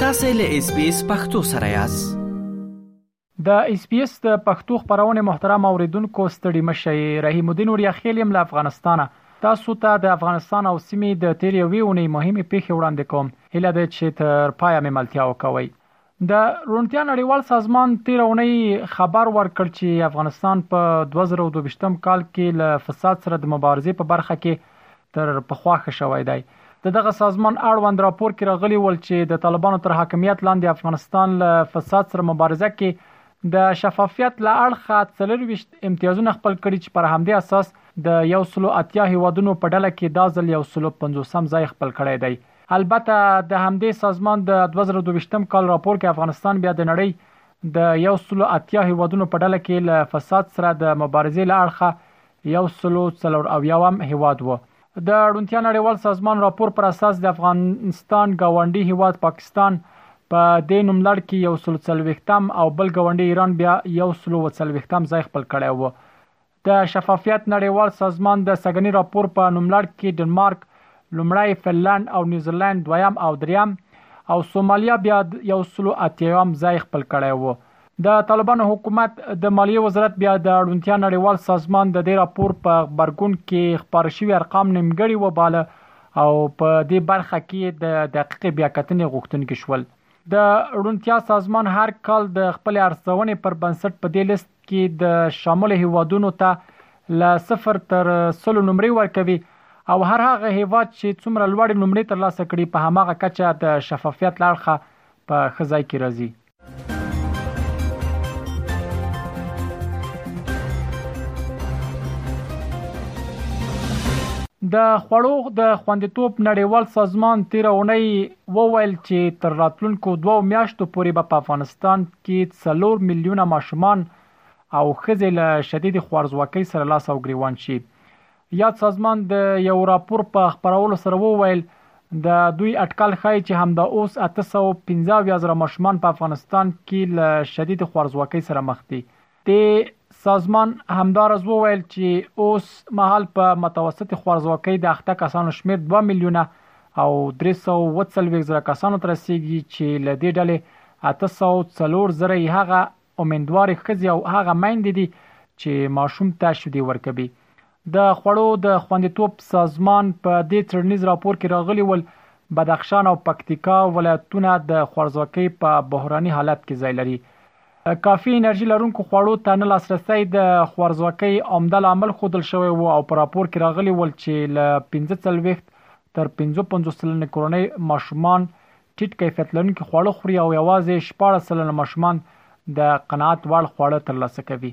تاسو له اس بي اس پختو سره یاست د اس بي اس د پښتو خبرونه محترم اوریدونکو ستړي مشه رحیم الدین اوریا خیلیم له افغانستانه تاسو ته د افغانستان او سیمې د تیر یوې اونۍ مهمه پیښه وړاندې کوم هله د چې تر پایه مې ملتیا وکوي د روڼتیا نړیوال سازمان تېره اونۍ خبر ورکړ چې افغانستان په دوه زره او دوه ویشت کال کې له فساد سره د مبارزې په برخه کې تر پخوا ښه شوی دی. د دغه سازمان اړوند راپور کې راغلي ول چې د طالبانو تر حاکمیت لاندې افغانستان له فساد سره مبارزه کې د شفافیت له اړخه څلور ویشت امتیازونه خپل کړي چې پر همدې اساس د یو سلو اتیا هېوادونو په ډله کې دا ځل یو سلو پنځوسم ځای خپل کړی دی. البته د همدې سازمان د دوه زره دوه ویشت کال راپور کې افغانستان بیا د نړۍ د یو سلو اتیا هېوادونو په ډله کې له فساد سره د مبارزې له اړخه یو سلو څلور اویاوم هېواد و. د روڼتیا نړیوال سازمان راپور پر اساس د افغانستان ګاونډي هېواد پاکستان په دې نوملړ کې یو سلو څلوېښتم او بل ګاونډی ایران بیا یو سلو اووه څلوېښتم ځای خپل کړی و. د شفافیت نړیوال سازمان د سږني راپور په نوملړ کې ډنمارک لومړی، فنلنډ او نیوزیلنډ دویم او دریم او سومالیا بیا یو سلو اتیایم ځای خپل کړی و. د طالبانو حکومت د مالیې وزارت بیا د اړونتیا نړیوال سازمان د دې راپور په غبرګون کې خپاره شوي ارقام نیمګړي وباله او په دې برخه کې یې د دقیقې بیاکتنې غوښتونکي شول. د روڼتیا سازمان هر کال د خپل ارزونې پر بنسټ په دې لیست کې د شامل هیوادونو ته له صفر تر سلو نمرې ورکوي او هر هغه هیواد چې څومره لوړې نمرې ترلاسه کړي په هماغه کچه د شفافیت له اړخه په ښه ځای کې راځي. د خوړو د خوندیتوب نړیوال سازمان تېره اونۍ وویل چې تر راتلونکو دوو میاشتو پورې به په افغانستان کې څلور میلیونه ماشومان او ښځې له شدید خوارځواکۍ سره لاس او ګریوان شي یاد سازمان د یو راپور په خبرولو سره وویل د دوی اټکل ښایي چې همدا اوس 815 ماشومان په افغانستان کې له شدید خوارځواکۍ سره مخ دي د سازمان همدارز وویل چې اوس مهال په متوسط خوارځواکۍ د اخته کسانو شمیر 2 میلیونه او 340 زره کسانو ته رسیږي چې له دې ډلې 804 زره یې هغه امیندوارې ښځې او هغه میندې دي چې ماشوم ته شیدې ورکوي د خوړو د خوندیتوب سازمان په دې څېړنیز راپور کې راغلي ول، بدخشان او پکتیکا ولایتونه د خوارځواکۍ په بحراني حالت کې ځای لري. کافي انرژي لرونکو خوړو ته نه لاسرسی د خوارځواکۍ عمده لامل ښودل شوی و او په راپور کې راغلي ول چې له پنځه څلوېښت تر پنځه پنځوس سلنې کورنۍ ماشومان ټیټ کیفیت لرونکي خواړه خوري او یوازې شپاړس سلنه ماشومان د قناعت وړ خواړه ترلاسه کوي.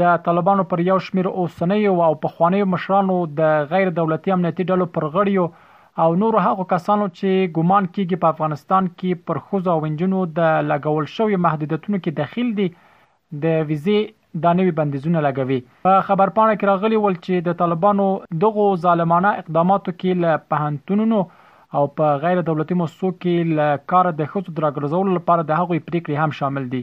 د طالبانو پر یو شمېر اوسنیو او پخوانیو مشرانو، د غیر دولتي امنیتي ډلو پر غړیو او نورو هغو کسانو چې ګومان کېږي په افغانستان کې پر ښځو او نجونو د لګول شویو محدودیتونو کې دخیل دي، د ویزې دا نوي بندیزونه لګوي. په خبرپاڼه کې راغلي ول چې د طالبانو دغو ظالمانه اقداماتو کې له پوهنتونونو او په غیر دولتي موسسو کې له کاره د ښځو د راګرځولو لپاره د هغوی پرېکړې هم شامل دي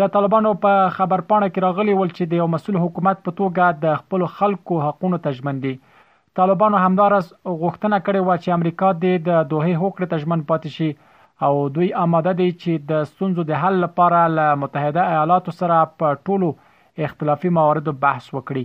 د طالبانو په خبرپاڼه کې راغلي ول چې د یو مسول حکومت په توګه د خپل خلکو حقوقو ته ژمن دي طالبانو همدارس غوښتنه کړې و چې امریکا دې د دوه هوکړې ته ژمن پاتې شي او دوی آماده دي چې د ستونزو د حل لپاره له متحده ایالاتو سره په ټولو اختلافي مواردو بحث وکړي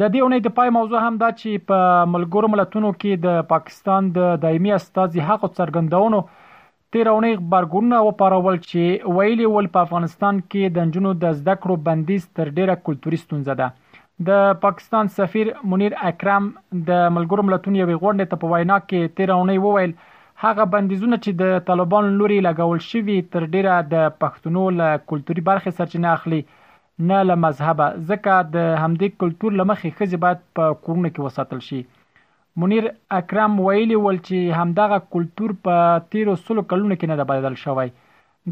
د دې اونۍ د پای موضوع هم دا چې په ملګرو ملتونو کې د پاکستان د دایمي استاذي حق څرګندونو تیرونی خبرګونونه وپارول چې ویلي ول په افغانستان کې د جنونو د زده کړو بندیز تر ډیره کلتوري ستونزه ده د پاکستان سفیر منیر اکرم د ملګرو ملتونو یوې غونډې ته په وینا کې تیر اونۍ وویل هغه بندیزونه چې د طالبان لوري لګول شوي تر ډیره د پښتنو له کلتوري برخې سرچینه اخلي نه له مذهبه ځکه د همدې کلتور لمخې خزي باید په کورونو کې وساتل شي منیر اکرم ویلي ول چې همدغه کلتور په تیرو سلو کلونو کې نه د بدل شوی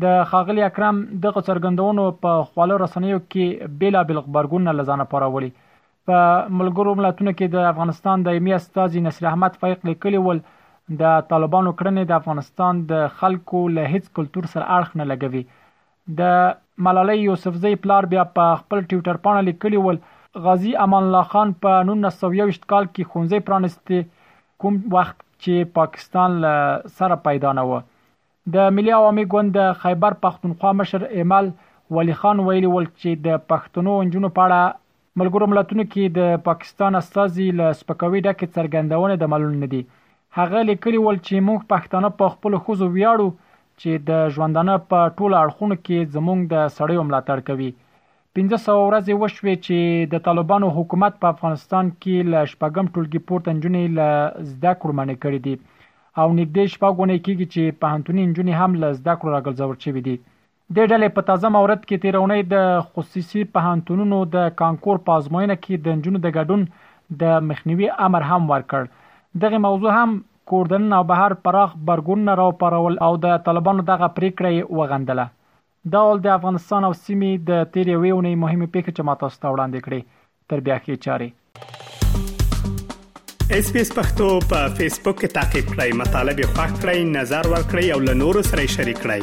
د ښاغلي اکرم دغو څرګندونو په خواله رسنیو کې بېلابېل غبرګونونه له ځانه پارولي. په ملګرو ملتونو کې د افغانستان دایمي استازي نصیر احمد فیق لیکلي ول، د طالبانو کړنې د افغانستان د خلکو له هېڅ کلتور سره اړخ نه لګوي. د ملالۍ یوسفزۍ پلار بیا په خپل ټویټرپاڼه لیکلي ول، غازي امان الله خان په نولس سوه یوویشت کال کې ښوونځی پرانیستی، کوم وخت چې پاکستان له سره پیدا نه و. د ملي عوامي ګوند د خیبر پښتونخوا مشر ایمل ولي خان ویلي ول چې د پښتنو انجونو په اړه ملګرو ملتونو کې د پاکستان استازي له سپکاوي ډکې څرګندونې د منلو نه دي. هغه لیکلي ول چې موږ پښتانه په خپلو ښځو ویاړو چې د ژوندانه په ټولو اړخونو کې زموږ د سړیو ملاتړ کوي. پنځه سوه ورځې وشوې چې د طالبانو حکومت په افغانستان کې له شپږم ټولګي پورته نجونې له زده کړو منع کړې دي او نږدې شپږ اونۍ کېږي چې پوهنتوني نجونې هم له زده کړو راګرځول شوې دي د ډلې په تازه مورد کې تیرونې د خصوصي پوهنتونونو د کانکور په ازموینه کې د نجونو د ګډون د مخنیوي امر هم ورکړ دغه موضوع هم کوردن او بهر پراخ برګونونه راوپارول او د طالبانو دغه پریکړه یې وغندله دا ول د افغانستان او سیمې د تیر یوې اونۍ مهمې پیښې چې ما تاسو ته وړاندې کړې تر بیا ښې چارې اس پی اس پختو په فیسبوک کې تا کې پلی مطلب یو فاک کړئ نظر ور کړئ او له نورو سره شریک کړئ